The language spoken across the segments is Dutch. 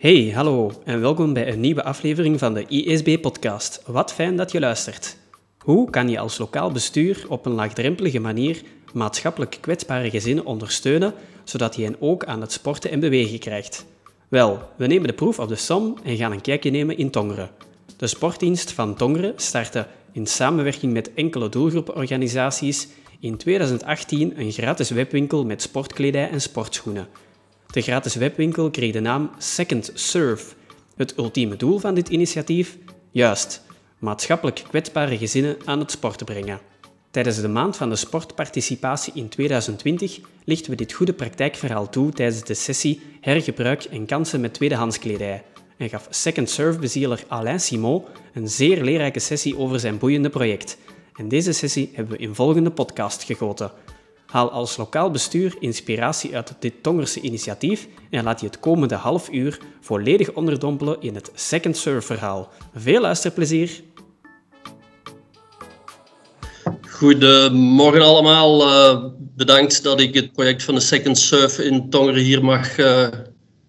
Hey, hallo en welkom bij een nieuwe aflevering van de ISB-podcast. Wat fijn dat je luistert. Hoe kan je als lokaal bestuur op een laagdrempelige manier maatschappelijk kwetsbare gezinnen ondersteunen, zodat je hen ook aan het sporten en bewegen krijgt? Wel, we nemen de proef op de som en gaan een kijkje nemen in Tongeren. De sportdienst van Tongeren startte in samenwerking met enkele doelgroeporganisaties in 2018 een gratis webwinkel met sportkledij en sportschoenen. De gratis webwinkel kreeg de naam Second Serve. Het ultieme doel van dit initiatief? Juist, maatschappelijk kwetsbare gezinnen aan het sporten brengen. Tijdens de maand van de sportparticipatie in 2020 lichten we dit goede praktijkverhaal toe tijdens de sessie Hergebruik en kansen met tweedehands kledij en gaf Second Serve-bezieler Alain Simon een zeer leerrijke sessie over zijn boeiende project. En deze sessie hebben we in volgende podcast gegoten. Haal als lokaal bestuur inspiratie uit dit Tongerse initiatief en laat je het komende half uur volledig onderdompelen in het Second Serve-verhaal. Veel luisterplezier! Goedemorgen allemaal. Uh, bedankt dat ik het project van de Second Surf in Tongeren hier mag uh,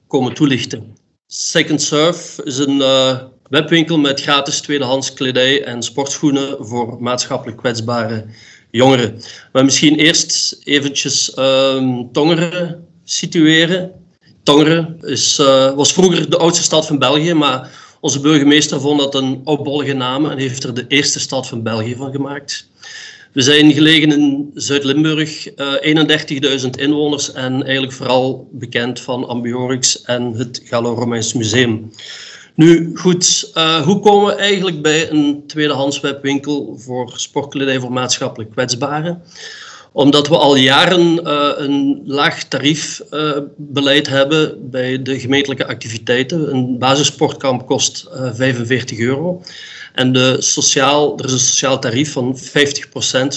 komen toelichten. Second Surf is een uh, webwinkel met gratis tweedehands kledij en sportschoenen voor maatschappelijk kwetsbare jongeren. Maar misschien eerst eventjes um, Tongeren situeren. Tongeren is, was vroeger de oudste stad van België, maar onze burgemeester vond dat een opbollige naam en heeft er de eerste stad van België van gemaakt. We zijn gelegen in Zuid-Limburg, uh, 31.000 inwoners en eigenlijk vooral bekend van Ambiorix en het Gallo-Romeins Museum. Nu goed, uh, hoe komen we eigenlijk bij een tweedehands webwinkel voor sportkledij voor maatschappelijk kwetsbaren? Omdat we al jaren uh, een laag tariefbeleid uh, hebben bij de gemeentelijke activiteiten. Een basissportkamp kost 45 euro. En de sociaal, er is een sociaal tarief van 50%,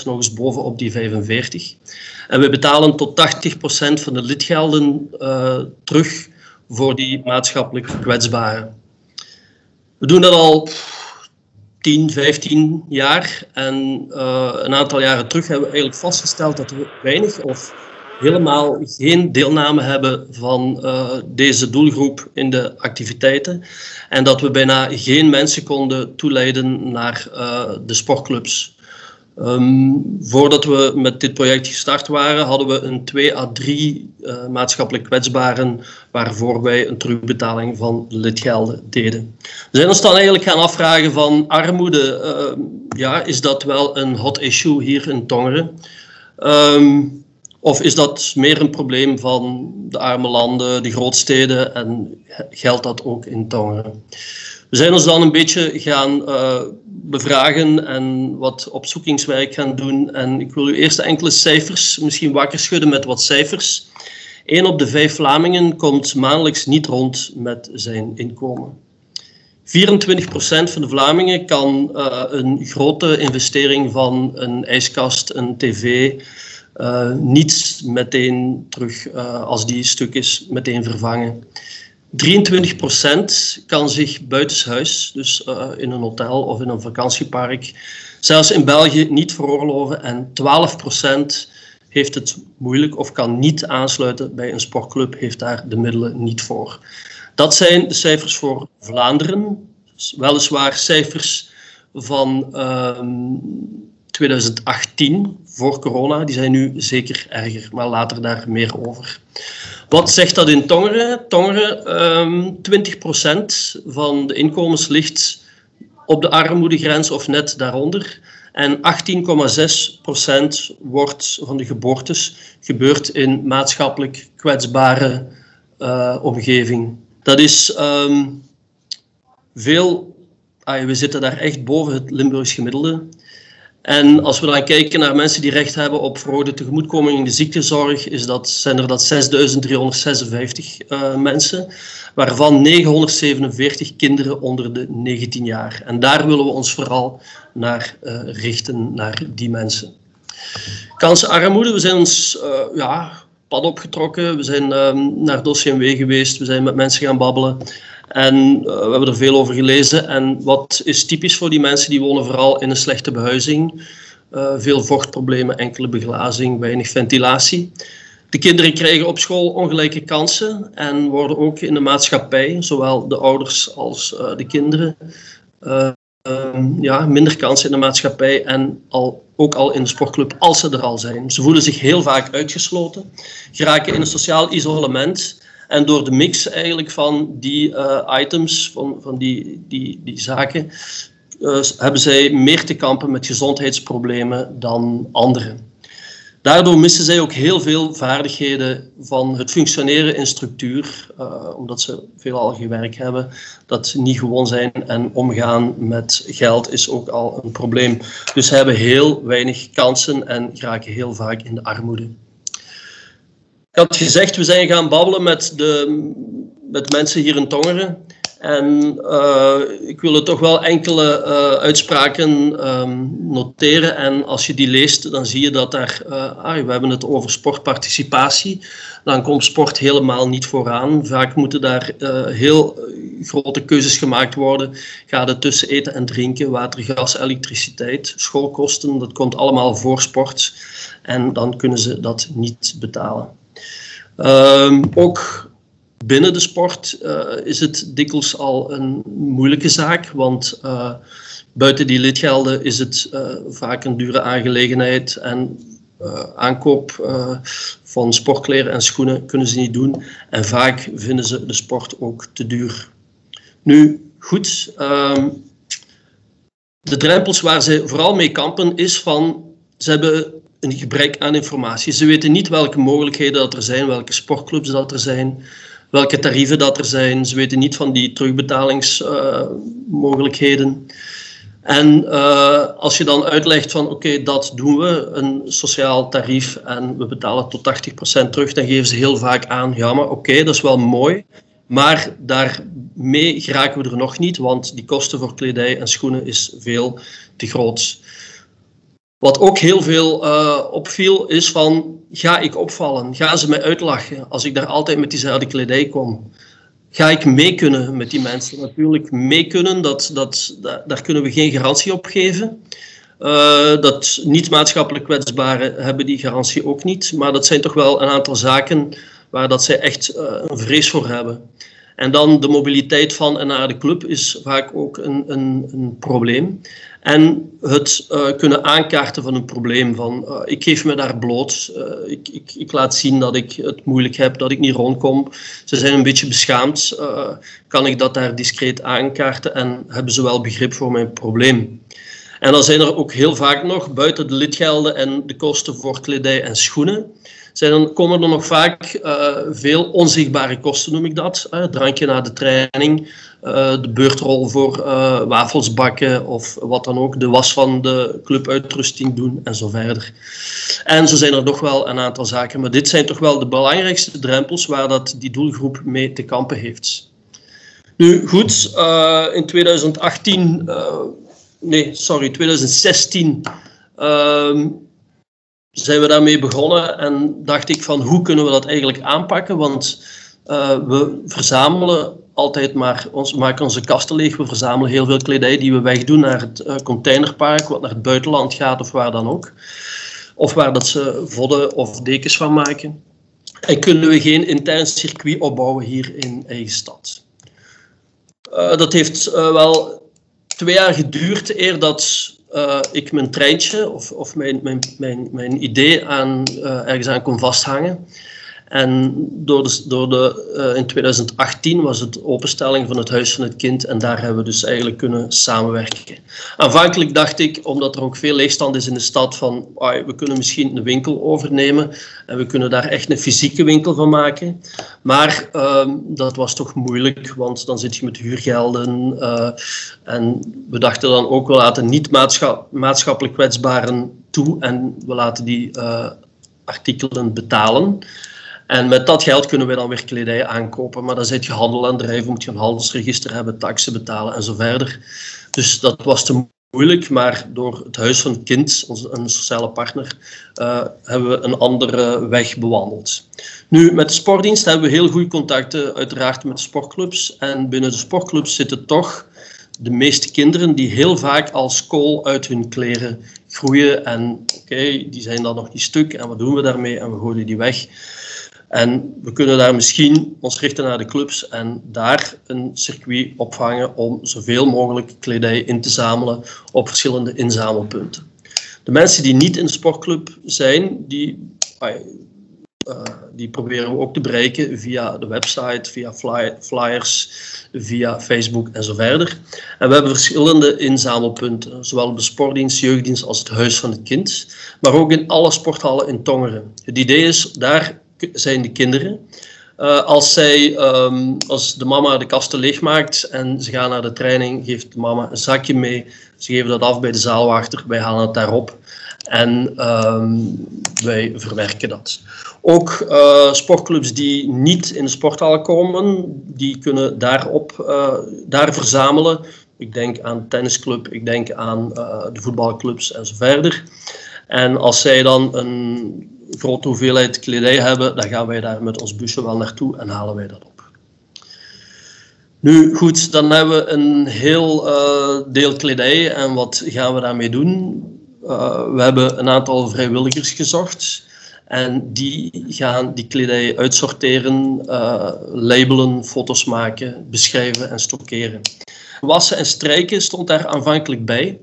nog eens bovenop die 45. En we betalen tot 80% van de lidgelden terug voor die maatschappelijk kwetsbaren. We doen dat al 10, 15 jaar. En uh, een aantal jaren terug hebben we eigenlijk vastgesteld dat we weinig of helemaal geen deelname hebben van uh, deze doelgroep in de activiteiten. En dat we bijna geen mensen konden toeleiden naar uh, de sportclubs. Um, voordat we met dit project gestart waren, hadden we een 2 à 3 uh, maatschappelijk kwetsbaren waarvoor wij een terugbetaling van lidgelden deden. We zijn ons dan eigenlijk gaan afvragen van armoede, uh, ja, is dat wel een hot issue hier in Tongeren? Um, of is dat meer een probleem van de arme landen, de grootsteden en geldt dat ook in Tongeren? We zijn ons dan een beetje gaan uh, bevragen en wat opzoekingswerk gaan doen. En ik wil u eerst enkele cijfers, misschien wakker schudden met wat cijfers. Eén op de vijf Vlamingen komt maandelijks niet rond met zijn inkomen. 24% van de Vlamingen kan uh, een grote investering van een ijskast, een tv, uh, niet meteen terug, als die stuk is, meteen vervangen. 23% kan zich buitenshuis, dus uh, in een hotel of in een vakantiepark, zelfs in België niet veroorloven. En 12% heeft het moeilijk of kan niet aansluiten bij een sportclub, heeft daar de middelen niet voor. Dat zijn de cijfers voor Vlaanderen. Weliswaar cijfers van 2018, voor corona. Die zijn nu zeker erger, maar later daar meer over. Wat zegt dat in Tongeren? Tongeren, um, 20% van de inkomens ligt op de armoedegrens of net daaronder. En 18,6% wordt van de geboortes gebeurt in maatschappelijk kwetsbare uh, omgeving. Dat is um, veel. We zitten daar echt boven het Limburgs gemiddelde. En als we dan kijken naar mensen die recht hebben op verhoogde tegemoetkoming in de ziektezorg, is dat, zijn er dat 6.356 uh, mensen, waarvan 947 kinderen onder de 19 jaar. En daar willen we ons vooral naar uh, richten, naar die mensen. Kansenarmoede, we zijn ons uh, ja, pad opgetrokken, we zijn naar dossier geweest, we zijn met mensen gaan babbelen. En uh, we hebben er veel over gelezen. En wat is typisch voor die mensen? Die wonen vooral in een slechte behuizing. Uh, veel vochtproblemen, enkele beglazing, weinig ventilatie. De kinderen krijgen op school ongelijke kansen en worden ook in de maatschappij, zowel de ouders als uh, de kinderen, uh, ja, minder kansen in de maatschappij en al, ook al in de sportclub als ze er al zijn. Ze voelen zich heel vaak uitgesloten, geraken in een sociaal isolement en door de mix eigenlijk van die uh, items, van, van die, die, die zaken, hebben zij meer te kampen met gezondheidsproblemen dan anderen. Daardoor missen zij ook heel veel vaardigheden van het functioneren in structuur, uh, omdat ze veelal gewerkt hebben, dat niet gewoon zijn en omgaan met geld is ook al een probleem. Dus ze hebben heel weinig kansen en geraken heel vaak in de armoede. Ik had gezegd, we zijn gaan babbelen met, de, met mensen hier in Tongeren. En uh, ik wil er toch wel enkele uh, uitspraken um, noteren. En als je die leest, dan zie je dat daar, uh, we hebben het over sportparticipatie. Dan komt sport helemaal niet vooraan. Vaak moeten daar heel grote keuzes gemaakt worden. Gaat het tussen eten en drinken, water, gas, elektriciteit, schoolkosten. Dat komt allemaal voor sport. En dan kunnen ze dat niet betalen. Um, ook binnen de sport uh, is het dikwijls al een moeilijke zaak, want uh, buiten die lidgelden is het uh, vaak een dure aangelegenheid en aankoop van sportkleren en schoenen kunnen ze niet doen en vaak vinden ze de sport ook te duur. Nu, goed, ehm, de drempels waar ze vooral mee kampen is van ze hebben een gebrek aan informatie. Ze weten niet welke mogelijkheden dat er zijn, welke sportclubs dat er zijn welke tarieven dat er zijn. Ze weten niet van die terugbetalingsmogelijkheden. en uh, als je dan uitlegt van oké, dat doen we, een sociaal tarief en we betalen tot 80% terug, dan geven ze heel vaak aan, ja maar oké, dat is wel mooi, maar daarmee geraken we er nog niet, want die kosten voor kledij en schoenen is veel te groot. Wat ook heel veel uh, opviel, is van, ga ik opvallen? Gaan ze mij uitlachen als ik daar altijd met diezelfde kledij kom? Ga ik mee kunnen met die mensen? Natuurlijk, mee kunnen, dat, dat, daar kunnen we geen garantie op geven. Uh, dat niet-maatschappelijk kwetsbaren hebben die garantie ook niet. Maar dat zijn toch wel een aantal zaken waar dat zij echt uh, een vrees voor hebben. En dan de mobiliteit van en naar de club is vaak ook een, een, een probleem. En het uh, kunnen aankaarten van een probleem. Van, uh, ik geef me daar bloot. Uh, ik, ik, ik, laat zien dat ik het moeilijk heb, dat ik niet rondkom. Ze zijn een beetje beschaamd. kan ik dat daar discreet aankaarten en hebben ze wel begrip voor mijn probleem? En dan zijn er ook heel vaak nog, buiten de lidgelden en de kosten voor kledij en schoenen, zijn, komen er nog vaak uh, veel onzichtbare kosten, noem ik dat. Uh, drankje na de training, uh, de beurtrol voor wafels bakken of wat dan ook, de was van de clubuitrusting doen en zo verder. En zo zijn er nog wel een aantal zaken, maar dit zijn toch wel de belangrijkste drempels waar dat die doelgroep mee te kampen heeft. Nu goed, in 2018, nee, sorry, 2016 zijn we daarmee begonnen en dacht ik van hoe kunnen we dat eigenlijk aanpakken? Want uh, we verzamelen altijd maar, ons, maken onze kasten leeg. We verzamelen heel veel kledij die we wegdoen naar het uh, containerpark, wat naar het buitenland gaat of waar dan ook. Of waar dat ze vodden of dekens van maken. En kunnen we geen intern circuit opbouwen hier in eigen stad. Uh, dat heeft wel twee jaar geduurd eer dat uh, ik mijn treintje of, of mijn, mijn, mijn, mijn idee aan, uh, ergens aan kon vasthangen. En door de, door de, uh, in 2018 was het openstelling van het Huis van het Kind en daar hebben we dus eigenlijk kunnen samenwerken. Aanvankelijk dacht ik, omdat er ook veel leegstand is in de stad, van we kunnen misschien een winkel overnemen en we kunnen daar echt een fysieke winkel van maken. Maar uh, dat was toch moeilijk, want dan zit je met huurgelden. Uh, en we dachten dan ook, we laten niet maatschappelijk kwetsbaren toe en we laten die uh, artikelen betalen. En met dat geld kunnen we dan weer kledij aankopen. Maar dan zit je handel aan drijven, moet je een handelsregister hebben, taxen betalen en zo verder. Dus dat was te moeilijk, maar door het Huis van Kind, onze, sociale partner, uh, hebben we een andere weg bewandeld. Nu, met de sportdienst hebben we heel goede contacten, uiteraard met de sportclubs. En binnen de sportclubs zitten toch de meeste kinderen die heel vaak als kool uit hun kleren groeien en oké, die zijn dan nog niet stuk en wat doen we daarmee en we gooien die weg. En we kunnen daar misschien ons richten naar de clubs en daar een circuit opvangen om zoveel mogelijk kledij in te zamelen op verschillende inzamelpunten. De mensen die niet in de sportclub zijn, die, uh, die proberen we ook te bereiken via de website, via flyers, via Facebook en zo verder. En we hebben verschillende inzamelpunten, zowel de sportdienst, jeugddienst als het Huis van het Kind, maar ook in alle sporthallen in Tongeren. Het idee is, daar zijn de kinderen. Uh, als, zij, um, als de mama de kasten leegmaakt en ze gaan naar de training, geeft de mama een zakje mee. Ze geven dat af bij de zaalwachter, wij halen het daarop en um, wij verwerken dat. Ook uh, sportclubs die niet in de sporthal komen, die kunnen daarop, uh, daar verzamelen. Ik denk aan tennisclub, ik denk aan de voetbalclubs en. En als zij dan een grote hoeveelheid kledij hebben, dan gaan wij daar met ons busje wel naartoe en halen wij dat op. Nu goed, dan hebben we een heel uh, deel kledij en wat gaan we daarmee doen? Uh, we hebben een aantal vrijwilligers gezocht en die gaan die kledij uitsorteren, uh, labelen, foto's maken, beschrijven en stockeren. Wassen en strijken stond daar aanvankelijk bij.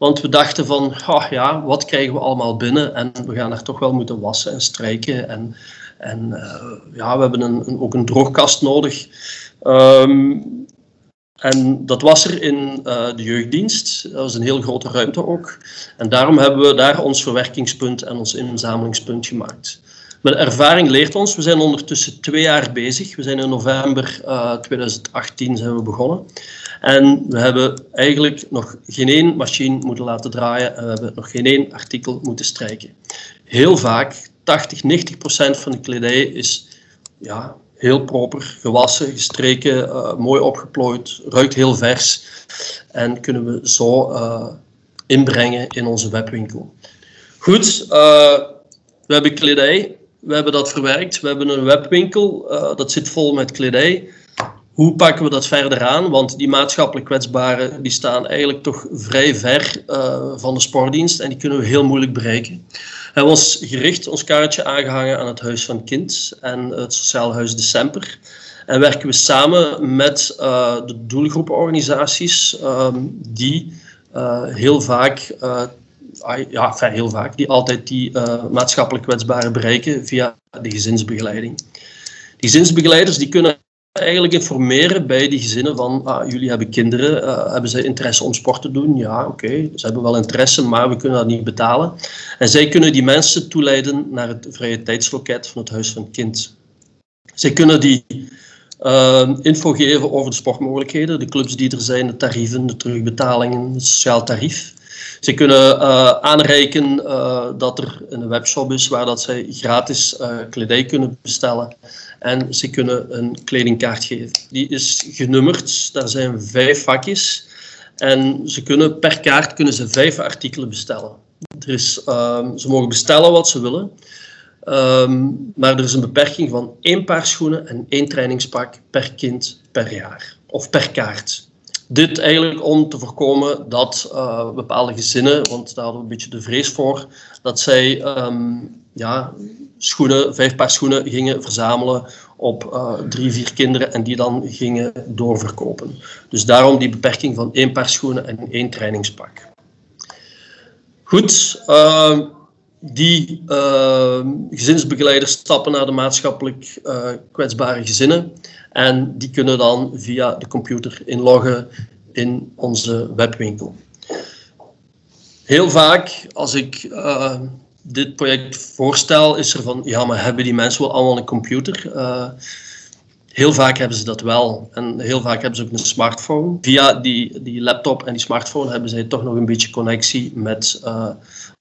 Want we dachten van, oh ja, wat krijgen we allemaal binnen? En we gaan er toch wel moeten wassen en strijken. En, en uh, ja, we hebben een, ook een droogkast nodig. Um, en dat was er in uh, de jeugddienst. Dat was een heel grote ruimte ook. En daarom hebben we daar ons verwerkingspunt en ons inzamelingspunt gemaakt. De ervaring leert ons, we zijn ondertussen twee jaar bezig. We zijn in november uh, 2018 zijn we begonnen. En we hebben eigenlijk nog geen één machine moeten laten draaien en we hebben nog geen één artikel moeten strijken. Heel vaak, 80, 90 procent van de kledij is ja, heel proper, gewassen, gestreken, uh, mooi opgeplooid, ruikt heel vers en kunnen we zo uh, inbrengen in onze webwinkel. Goed, uh, we hebben kledij, we hebben dat verwerkt, we hebben een webwinkel, dat zit vol met kledij hoe pakken we dat verder aan? Want die maatschappelijk kwetsbaren die staan eigenlijk toch vrij ver uh, van de sportdienst en die kunnen we heel moeilijk bereiken. Hebben ons gericht, ons kaartje aangehangen aan het Huis van Kind en het Sociaal Huis December. En werken we samen met uh, de doelgroepenorganisaties um, die uh, heel vaak, ja, enfin, heel vaak, die altijd die maatschappelijk kwetsbaren bereiken via de gezinsbegeleiding. Die gezinsbegeleiders die kunnen eigenlijk informeren bij die gezinnen van ah, jullie hebben kinderen, uh, hebben zij interesse om sport te doen? Ja, oké, ze hebben wel interesse, maar we kunnen dat niet betalen. En zij kunnen die mensen toeleiden naar het vrije tijdsloket van het Huis van het Kind. Zij kunnen die uh, info geven over de sportmogelijkheden, de clubs die er zijn, de tarieven, de terugbetalingen, het sociaal tarief. Ze kunnen uh, dat er een webshop is waar dat zij gratis uh, kledij kunnen bestellen. En ze kunnen een kledingkaart geven. Die is genummerd, daar zijn vijf vakjes. En ze kunnen, per kaart kunnen ze vijf artikelen bestellen. Er is, ehm, ze mogen bestellen wat ze willen. Um, maar er is een beperking van één paar schoenen en één trainingspak per kind per jaar. Of per kaart. Dit eigenlijk om te voorkomen dat uh, bepaalde gezinnen, want daar hadden we een beetje de vrees voor, dat zij um, ja, schoenen, vijf paar schoenen gingen verzamelen op uh, drie, vier kinderen en die dan gingen doorverkopen. Dus daarom die beperking van één paar schoenen en één trainingspak. Goed, uh, die uh, gezinsbegeleiders stappen naar de maatschappelijk uh, kwetsbare gezinnen en die kunnen dan via de computer inloggen in onze webwinkel. Heel vaak als ik uh, dit project voorstel, is er van, ja, maar hebben die mensen wel allemaal een computer? Uh, heel vaak hebben ze dat wel. En heel vaak hebben ze ook een smartphone. Via die, die laptop en die smartphone hebben zij toch nog een beetje connectie met uh,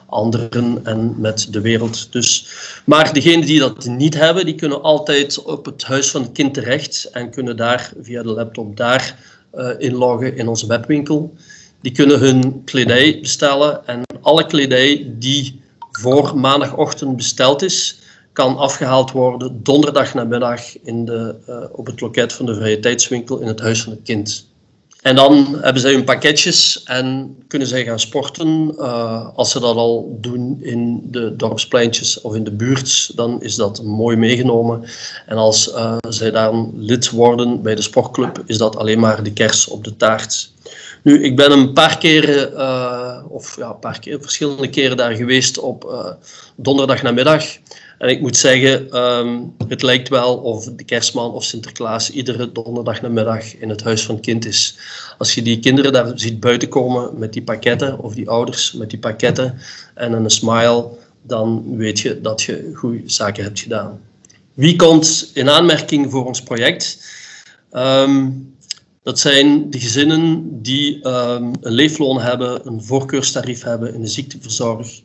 anderen en met de wereld. Dus, maar degenen die dat niet hebben, die kunnen altijd op het huis van het kind terecht en kunnen daar via de laptop daar uh, inloggen in onze webwinkel. Die kunnen hun kledij bestellen en alle kledij die voor maandagochtend besteld is, kan afgehaald worden donderdag namiddag in de, uh, op het loket van de vrije tijdswinkel in het Huis van het Kind. En dan hebben zij hun pakketjes en kunnen zij gaan sporten. Uh, als ze dat al doen in de dorpspleintjes of in de buurt, dan is dat mooi meegenomen. En als uh, zij dan lid worden bij de sportclub, is dat alleen maar de kers op de taart. Nu, ik ben een paar keren, uh, of ja, een paar keer, verschillende keren daar geweest op donderdag namiddag. En ik moet zeggen, um, het lijkt wel of de kerstman of Sinterklaas iedere donderdag namiddag in het huis van het kind is. Als je die kinderen daar ziet buiten komen met die pakketten, of die ouders met die pakketten en een smile, dan weet je dat je goede zaken hebt gedaan. Wie komt in aanmerking voor ons project? Um, dat zijn de gezinnen die um, een leefloon hebben, een voorkeurstarief hebben in de ziekteverzorg,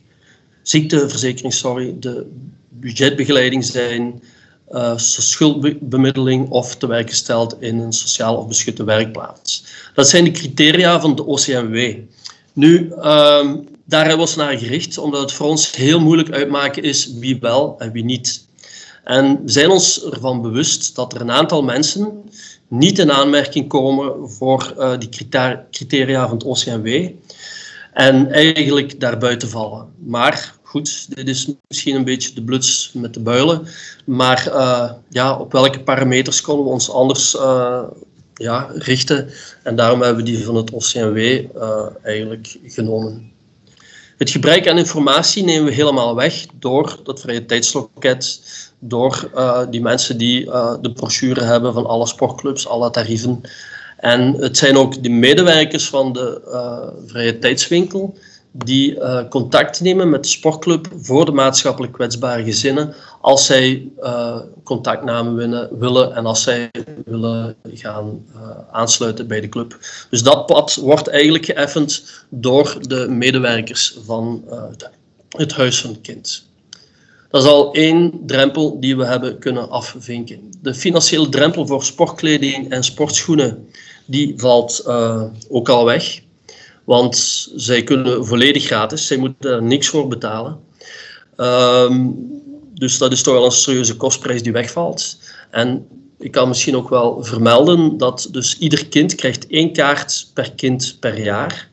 ziekteverzekering, sorry, de budgetbegeleiding zijn, uh, schuldbemiddeling of te werk gesteld in een sociaal of beschutte werkplaats. Dat zijn de criteria van de OCMW. Nu, daar hebben we ons naar gericht, omdat het voor ons heel moeilijk uitmaken is wie wel en wie niet. En we zijn ons ervan bewust dat er een aantal mensen niet in aanmerking komen voor uh, die criteria van het OCMW en eigenlijk daarbuiten vallen. Maar goed, dit is misschien een beetje de bluts met de builen. Maar uh, ja, op welke parameters konden we ons anders uh, ja, richten? En daarom hebben we die van het OCMW eh, eigenlijk genomen. Het gebrek aan informatie nemen we helemaal weg door dat vrije tijdsloket, door die mensen die de brochure hebben van alle sportclubs, alle tarieven. En het zijn ook de medewerkers van de vrije tijdswinkel die uh, contact nemen met de sportclub voor de maatschappelijk kwetsbare gezinnen als zij uh, contactnamen winnen, willen en als zij willen gaan uh, aansluiten bij de club. Dus dat pad wordt eigenlijk geëffend door de medewerkers van het Huis van het Kind. Dat is al één drempel die we hebben kunnen afvinken. De financiële drempel voor sportkleding en sportschoenen die valt ook al weg. Want zij kunnen volledig gratis, zij moeten er niks voor betalen. Um, dus dat is toch wel een serieuze kostprijs die wegvalt. En ik kan misschien ook wel vermelden dat dus ieder kind krijgt één kaart per kind per jaar.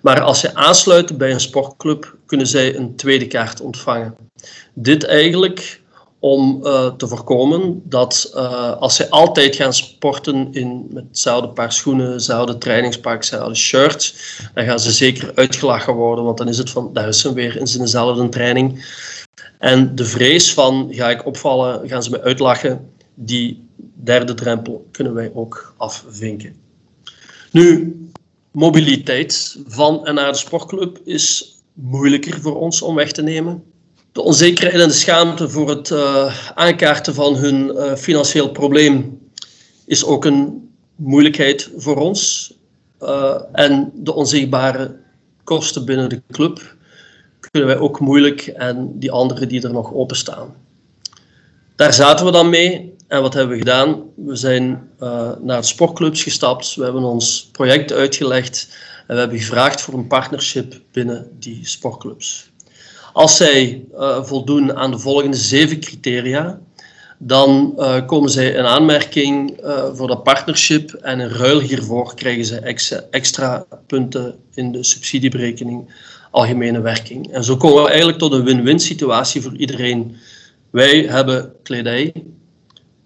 Maar als ze aansluiten bij een sportclub, kunnen zij een tweede kaart ontvangen. Dit eigenlijk om uh, te voorkomen dat uh, als ze altijd gaan sporten in, met hetzelfde paar schoenen, hetzelfde trainingspak, hetzelfde shirt, dan gaan ze zeker uitgelachen worden, want dan is het van, daar is ze weer in zijnzelfde training. En de vrees van, ga ik opvallen, gaan ze me uitlachen, die derde drempel kunnen wij ook afvinken. Nu, mobiliteit van en naar de sportclub is moeilijker voor ons om weg te nemen de onzekerheid en de schaamte voor het uh, aankaarten van hun uh, financieel probleem is ook een moeilijkheid voor ons. Uh, en de onzichtbare kosten binnen de club kunnen wij ook moeilijk en die andere die er nog openstaan. Daar zaten we dan mee en wat hebben we gedaan? We zijn naar sportclubs gestapt, we hebben ons project uitgelegd en we hebben gevraagd voor een partnership binnen die sportclubs. Als zij uh, voldoen aan de volgende zeven criteria, dan uh, komen zij in aanmerking uh, voor dat partnership en in ruil hiervoor krijgen ze extra, extra punten in de subsidieberekening algemene werking. En zo komen we eigenlijk tot een win-win situatie voor iedereen. Wij hebben kledij,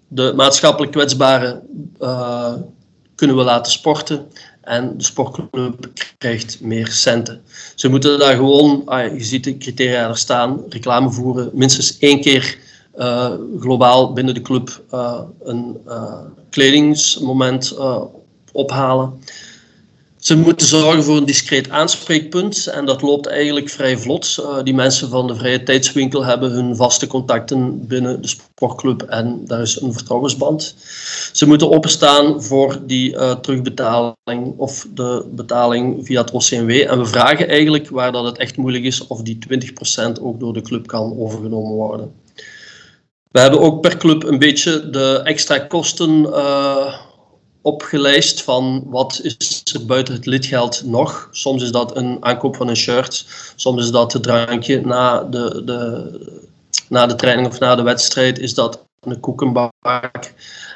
de maatschappelijk kwetsbaren kunnen we laten sporten en de sportclub krijgt meer centen. Ze moeten daar gewoon, ah, je ziet de criteria er staan, reclame voeren, minstens één keer uh, globaal binnen de club uh, een uh, kledingsmoment ophalen. Ze moeten zorgen voor een discreet aanspreekpunt en dat loopt eigenlijk vrij vlot. Uh, die mensen van de vrije tijdswinkel hebben hun vaste contacten binnen de sportclub en daar is een vertrouwensband. Ze moeten openstaan voor die uh, terugbetaling of de betaling via het OCMW. En we vragen eigenlijk, waar dat het echt moeilijk is, of die 20% ook door de club kan overgenomen worden. We hebben ook per club een beetje de extra kosten uh, opgelijst van wat is er buiten het lidgeld nog. Soms is dat een aankoop van een shirt, soms is dat het drankje na de, de, na de training of na de wedstrijd, is dat een koekenbak.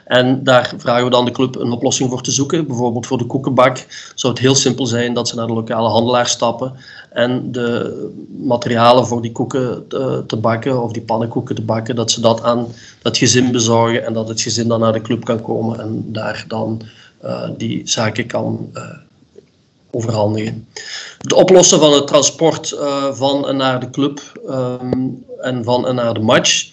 En daar vragen we dan de club een oplossing voor te zoeken. Bijvoorbeeld voor de koekenbak zou het heel simpel zijn dat ze naar de lokale handelaar stappen en de materialen voor die koeken te, te, bakken of die pannenkoeken te bakken, dat ze dat aan dat gezin bezorgen en dat het gezin dan naar de club kan komen en daar dan uh, die zaken kan uh, overhandigen. Het oplossen van het transport van en naar de club um, en van en naar de match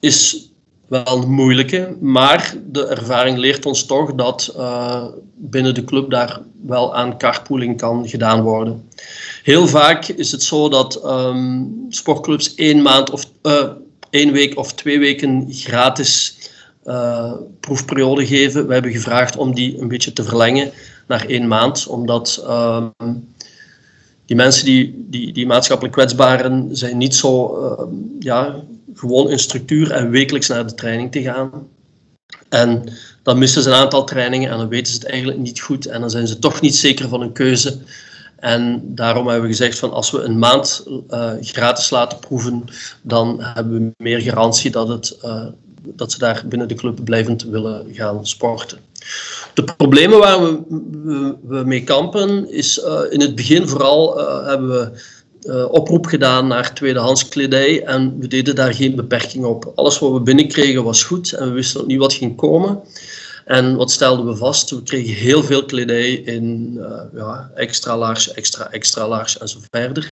is wel een moeilijke, maar de ervaring leert ons toch dat uh, binnen de club daar wel aan carpooling kan gedaan worden. Heel vaak is het zo dat um, sportclubs één maand of uh, week of twee weken gratis uh, proefperiode geven. We hebben gevraagd om die een beetje te verlengen naar één maand, omdat um, die mensen die, die, die maatschappelijk kwetsbaren zijn niet zo uh, ja, gewoon in structuur en wekelijks naar de training te gaan. En dan missen ze een aantal trainingen en dan weten ze het eigenlijk niet goed en dan zijn ze toch niet zeker van hun keuze. En daarom hebben we gezegd van als we een maand uh, gratis laten proeven, dan hebben we meer garantie dat, het, uh, dat ze daar binnen de club blijvend willen gaan sporten. De problemen waar we, we, mee kampen is uh, in het begin vooral hebben we uh, oproep gedaan naar tweedehands kledij en we deden daar geen beperking op. Alles wat we binnenkregen was goed en we wisten ook niet wat ging komen. En wat stelden we vast? We kregen heel veel kledij in uh, ja, extra large, extra, extra large en zo verder.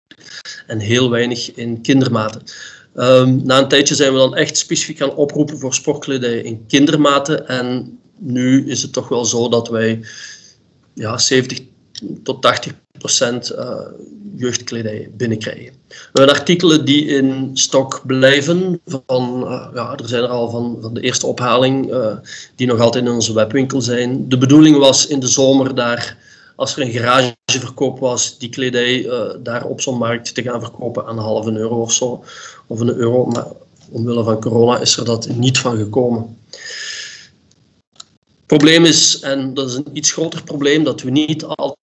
En heel weinig in kindermaten. Um, na een tijdje zijn we dan echt specifiek gaan oproepen voor sportkledij in kindermaten. En nu is het toch wel zo dat wij ja, 70 tot 80 procent uh, jeugdkledij binnenkrijgen. We hebben artikelen die in stok blijven. Van, uh, ja, er zijn er al van, van de eerste ophaling uh, die nog altijd in onze webwinkel zijn. De bedoeling was in de zomer daar, als er een garageverkoop was, die kledij daar op zo'n markt te gaan verkopen aan een halve euro of zo. Of een euro, maar omwille van corona is er dat niet van gekomen probleem is, en dat is een iets groter probleem, dat we niet altijd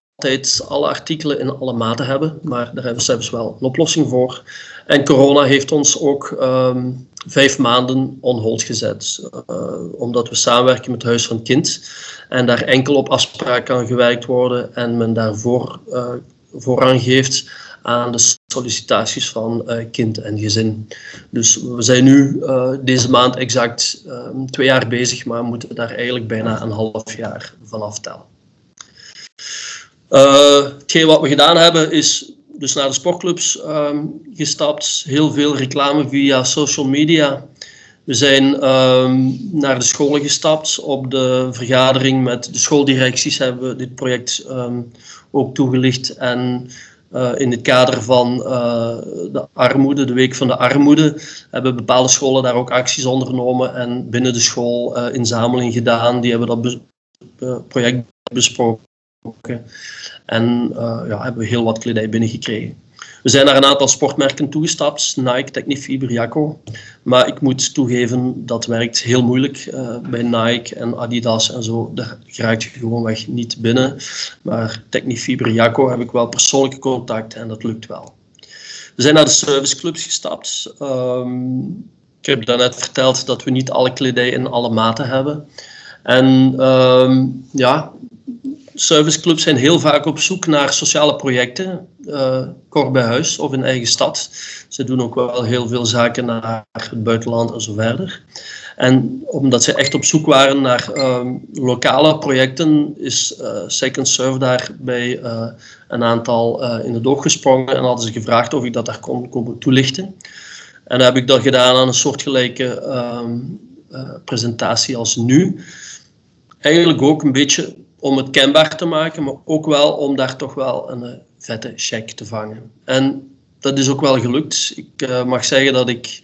alle artikelen in alle maten hebben, maar daar hebben we zelfs wel een oplossing voor. En corona heeft ons ook um, vijf maanden on hold gezet, uh, omdat we samenwerken met Huis van Kind en daar enkel op afspraak kan gewerkt worden en men daarvoor uh, voorrang geeft aan de sollicitaties van uh, kind en gezin. Dus we zijn nu deze maand exact uh, twee jaar bezig, maar moeten daar eigenlijk bijna een half jaar van aftellen. Hetgeen wat we gedaan hebben is dus naar de sportclubs um, gestapt, heel veel reclame via social media. We zijn um, naar de scholen gestapt. Op de vergadering met de schooldirecties hebben we dit project um, ook toegelicht en uh, in het kader van uh, de armoede, de Week van de Armoede, hebben bepaalde scholen daar ook acties ondernomen en binnen de school uh, inzameling gedaan. Die hebben dat project besproken en ja, hebben we heel wat kledij binnengekregen. We zijn naar een aantal sportmerken toegestapt, Nike, Technifiber, Jacco. Maar ik moet toegeven, dat werkt heel moeilijk uh, bij Nike en Adidas en zo. Daar raak je gewoonweg niet binnen. Maar Technifiber, Jacco heb ik wel persoonlijke contact en dat lukt wel. We zijn naar de serviceclubs gestapt. Um, ik heb daarnet verteld dat we niet alle kledij in alle maten hebben. En um, ja, serviceclubs zijn heel vaak op zoek naar sociale projecten, uh, kort bij huis of in eigen stad. Ze doen ook wel heel veel zaken naar het buitenland en zo verder. En omdat ze echt op zoek waren naar uh, lokale projecten, is uh, Second bij uh, een aantal in het oog gesprongen en hadden ze gevraagd of ik dat daar kon komen toelichten. En dat heb ik dat gedaan aan een soortgelijke um, presentatie als nu. Eigenlijk ook een beetje om het kenbaar te maken, maar ook wel om daar toch wel een uh, vette check te vangen. En dat is ook wel gelukt. Ik uh, mag zeggen dat ik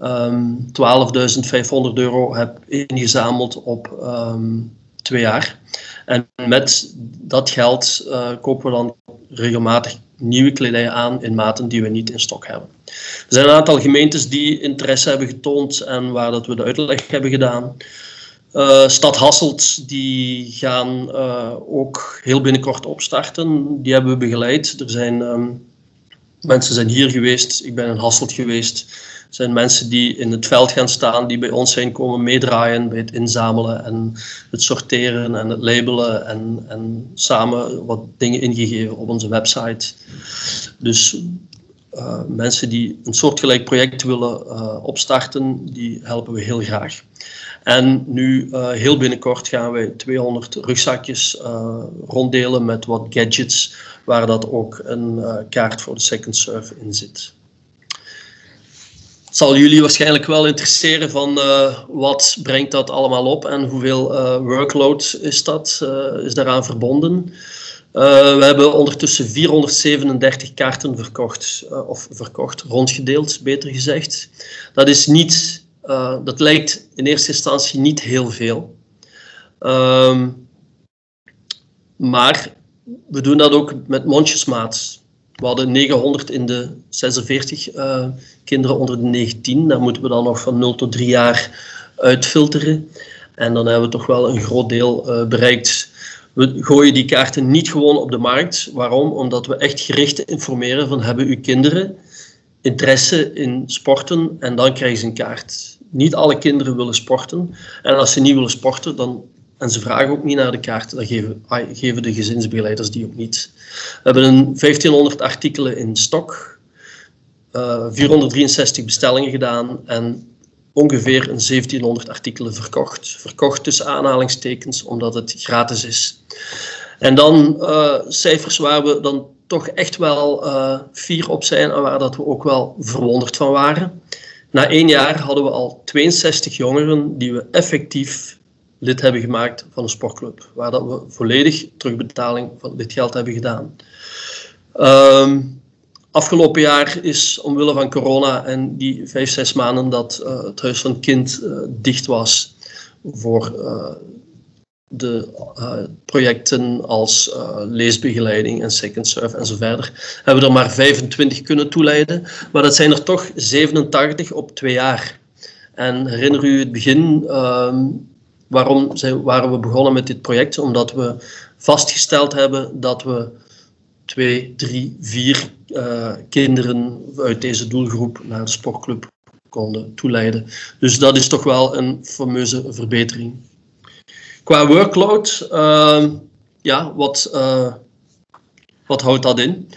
um, ehm, 12.500 euro heb ingezameld op um, twee jaar. En met dat geld uh, kopen we dan regelmatig nieuwe kledij aan in maten die we niet in stok hebben. Er zijn een aantal gemeentes die interesse hebben getoond en waar dat we de uitleg hebben gedaan. Uh, Stad Hasselt die gaan uh, ook heel binnenkort opstarten. Die hebben we begeleid. Er zijn um, mensen zijn hier geweest. Ik ben in Hasselt geweest. zijn mensen die in het veld gaan staan, die bij ons zijn komen meedraaien bij het inzamelen en het sorteren en het labelen en, en samen wat dingen ingegeven op onze website. Dus uh, mensen die een soortgelijk project willen opstarten, die helpen we heel graag. En nu, uh, heel binnenkort, gaan wij 200 rugzakjes ronddelen met wat gadgets, waar dat ook een kaart voor de Second Surf in zit. Het zal jullie waarschijnlijk wel interesseren van wat brengt dat allemaal op en hoeveel workload is dat, is daaraan verbonden. We hebben ondertussen 437 kaarten verkocht, of verkocht, rondgedeeld, beter gezegd. Dat is niet, uh, dat lijkt in eerste instantie niet heel veel. Ehm, maar we doen dat ook met mondjesmaat. We hadden 900 in de 46 kinderen onder de 19. Daar moeten we dan nog van 0 tot 3 jaar uitfilteren. En dan hebben we toch wel een groot deel bereikt we gooien die kaarten niet gewoon op de markt. Waarom? Omdat we echt gericht informeren van hebben uw kinderen interesse in sporten en dan krijgen ze een kaart. Niet alle kinderen willen sporten. En als ze niet willen sporten dan, en ze vragen ook niet naar de kaart, dan geven, geven de gezinsbegeleiders die ook niet. We hebben een 1500 artikelen in stok, uh, eh, 463 bestellingen gedaan en ongeveer een 1700 artikelen verkocht. Verkocht tussen aanhalingstekens, omdat het gratis is. En dan uh, cijfers waar we dan toch echt wel uh, fier op zijn en waar dat we ook wel verwonderd van waren. Na één jaar hadden we al 62 jongeren die we effectief lid hebben gemaakt van een sportclub, waar dat we volledig terugbetaling van dit geld hebben gedaan. Um, Afgelopen jaar is omwille van corona en die vijf, zes maanden dat uh, het Huis van het Kind uh, dicht was voor uh, de projecten als leesbegeleiding en second surf en zo verder, hebben er maar 25 kunnen toeleiden. Maar dat zijn er toch 87 op twee jaar. En herinner u het begin, ehm, waarom zijn, waren we begonnen met dit project? Omdat we vastgesteld hebben dat we twee, drie, vier uh, kinderen uit deze doelgroep naar de sportclub konden toeleiden. Dus dat is toch wel een fameuze verbetering. Qua workload, uh, ja, wat, uh, wat houdt dat in?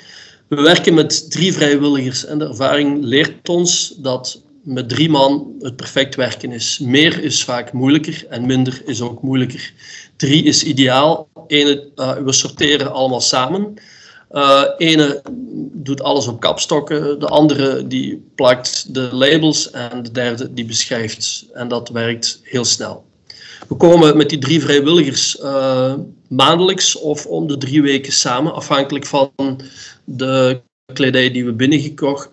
We werken met drie vrijwilligers en de ervaring leert ons dat met drie man het perfect werken is. Meer is vaak moeilijker en minder is ook moeilijker. Drie is ideaal. Ene, uh, we sorteren allemaal samen. Uh, ene doet alles op kapstokken, de andere die plakt de labels en de derde die beschrijft. En dat werkt heel snel. We komen met die drie vrijwilligers uh, maandelijks of om de drie weken samen, afhankelijk van de kledij die we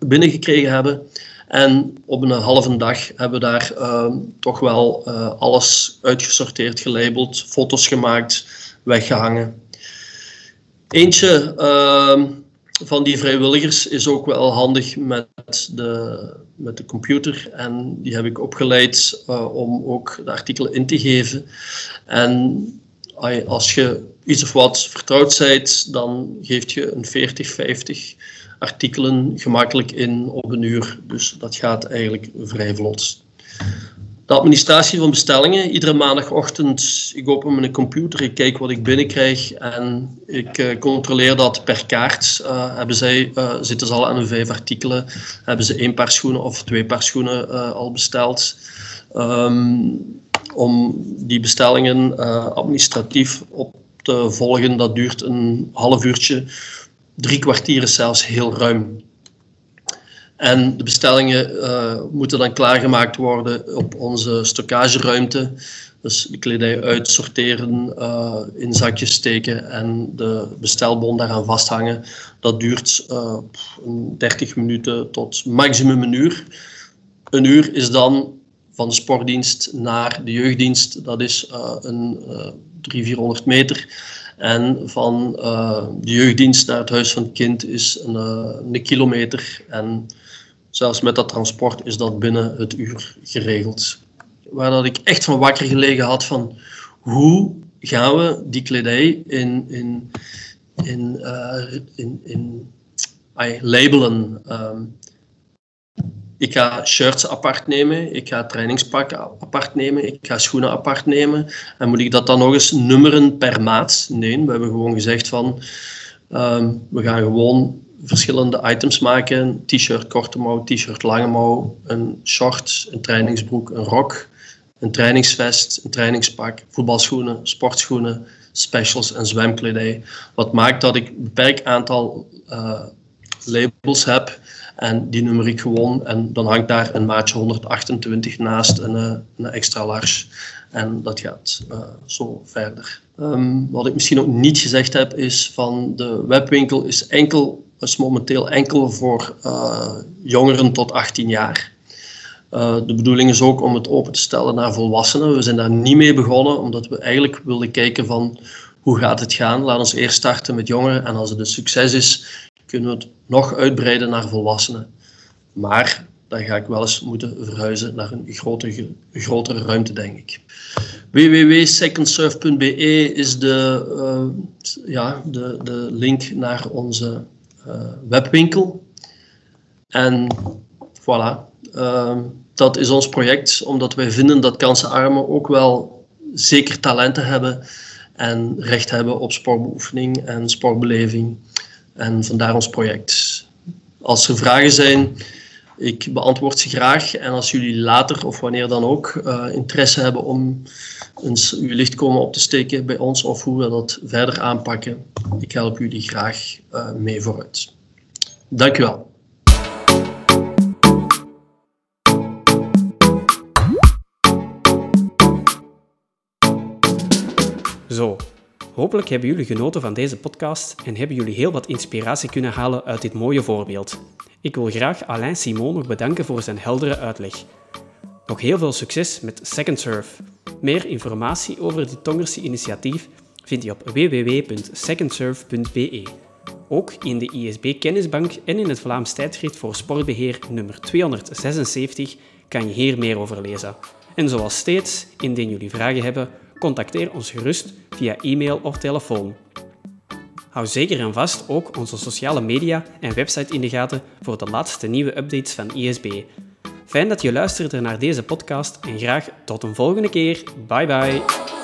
binnengekregen hebben. En op een halve dag hebben we daar uh, toch wel uh, alles uitgesorteerd, gelabeld, foto's gemaakt, weggehangen. Eentje uh, van die vrijwilligers is ook wel handig met de, met de computer. En die heb ik opgeleid uh, om ook de artikelen in te geven. En als je iets of wat vertrouwd bent, dan geef je een 40, 50 artikelen gemakkelijk in op een uur. Dus dat gaat eigenlijk vrij vlot. De administratie van bestellingen. Iedere maandagochtend, ik open mijn computer, ik kijk wat ik binnenkrijg en ik uh, controleer dat per kaart. Uh, hebben zij, uh, zitten ze al aan hun vijf artikelen, hebben ze één paar schoenen of twee paar schoenen al besteld. Um, om die bestellingen administratief op te volgen, dat duurt een half uurtje. Drie kwartieren zelfs heel ruim. En de bestellingen uh, moeten dan klaargemaakt worden op onze stockageruimte. Dus de kledij uitsorteren, uh, in zakjes steken en de bestelbon daaraan vasthangen. Dat duurt uh, 30 minuten tot maximum een uur. Een uur is dan van de sportdienst naar de jeugddienst. Dat is een 300, 400 meter. En van de jeugddienst naar het huis van het kind is een, een kilometer. En Zelfs met dat transport is dat binnen het uur geregeld. Waar dat ik echt van wakker gelegen had van hoe gaan we die kledij in, in, in, uh, in, in labelen. Um, ik ga shirts apart nemen, ik ga trainingspak apart nemen, ik ga schoenen apart nemen. En moet ik dat dan nog eens nummeren per maat? Nee, we hebben gewoon gezegd van, ehm, we gaan gewoon verschillende items maken. T-shirt korte mouw, t-shirt lange mouw, een short, een trainingsbroek, een rok, een trainingsvest, een trainingspak, voetbalschoenen, sportschoenen, specials en zwemkledij. Wat maakt dat ik een beperkt aantal uh, labels heb en die nummer ik gewoon. En dan hangt daar een maatje 128 naast een, eh, een extra large. En dat gaat uh, zo verder. Um, wat ik misschien ook niet gezegd heb, is van de webwinkel is, enkel, is momenteel enkel voor uh, jongeren tot 18 jaar. Uh, de bedoeling is ook om het open te stellen naar volwassenen. We zijn daar niet mee begonnen, omdat we eigenlijk wilden kijken van hoe gaat het gaan. Laat ons eerst starten met jongeren en als het een succes is, kunnen we het nog uitbreiden naar volwassenen. Maar dan ga ik wel eens moeten verhuizen naar een grotere, grotere ruimte, denk ik. www.secondsurf.be is de, uh, ja, de, de link naar onze uh, webwinkel. En voilà, uh, dat is ons project, omdat wij vinden dat kansenarmen ook wel zeker talenten hebben en recht hebben op sportbeoefening en sportbeleving. En vandaar ons project. Als er vragen zijn, ik beantwoord ze graag. En als jullie later of wanneer dan ook uh, interesse hebben om eens uw licht komen op te steken bij ons of hoe we dat verder aanpakken, ik help jullie graag uh, mee vooruit. Dank u wel. Zo, hopelijk hebben jullie genoten van deze podcast en hebben jullie heel wat inspiratie kunnen halen uit dit mooie voorbeeld. Ik wil graag Alain Simon nog bedanken voor zijn heldere uitleg. Nog heel veel succes met Second Surf. Meer informatie over dit Tongerse initiatief vind je op www.secondsurf.be. Ook in de ISB Kennisbank en in het Vlaams tijdschrift voor sportbeheer nummer 276 kan je hier meer over lezen. En zoals steeds, indien jullie vragen hebben, contacteer ons gerust via e-mail of telefoon. Hou zeker en vast ook onze sociale media en website in de gaten voor de laatste nieuwe updates van ISB. Fijn dat je luisterde naar deze podcast en graag tot een volgende keer. Bye bye.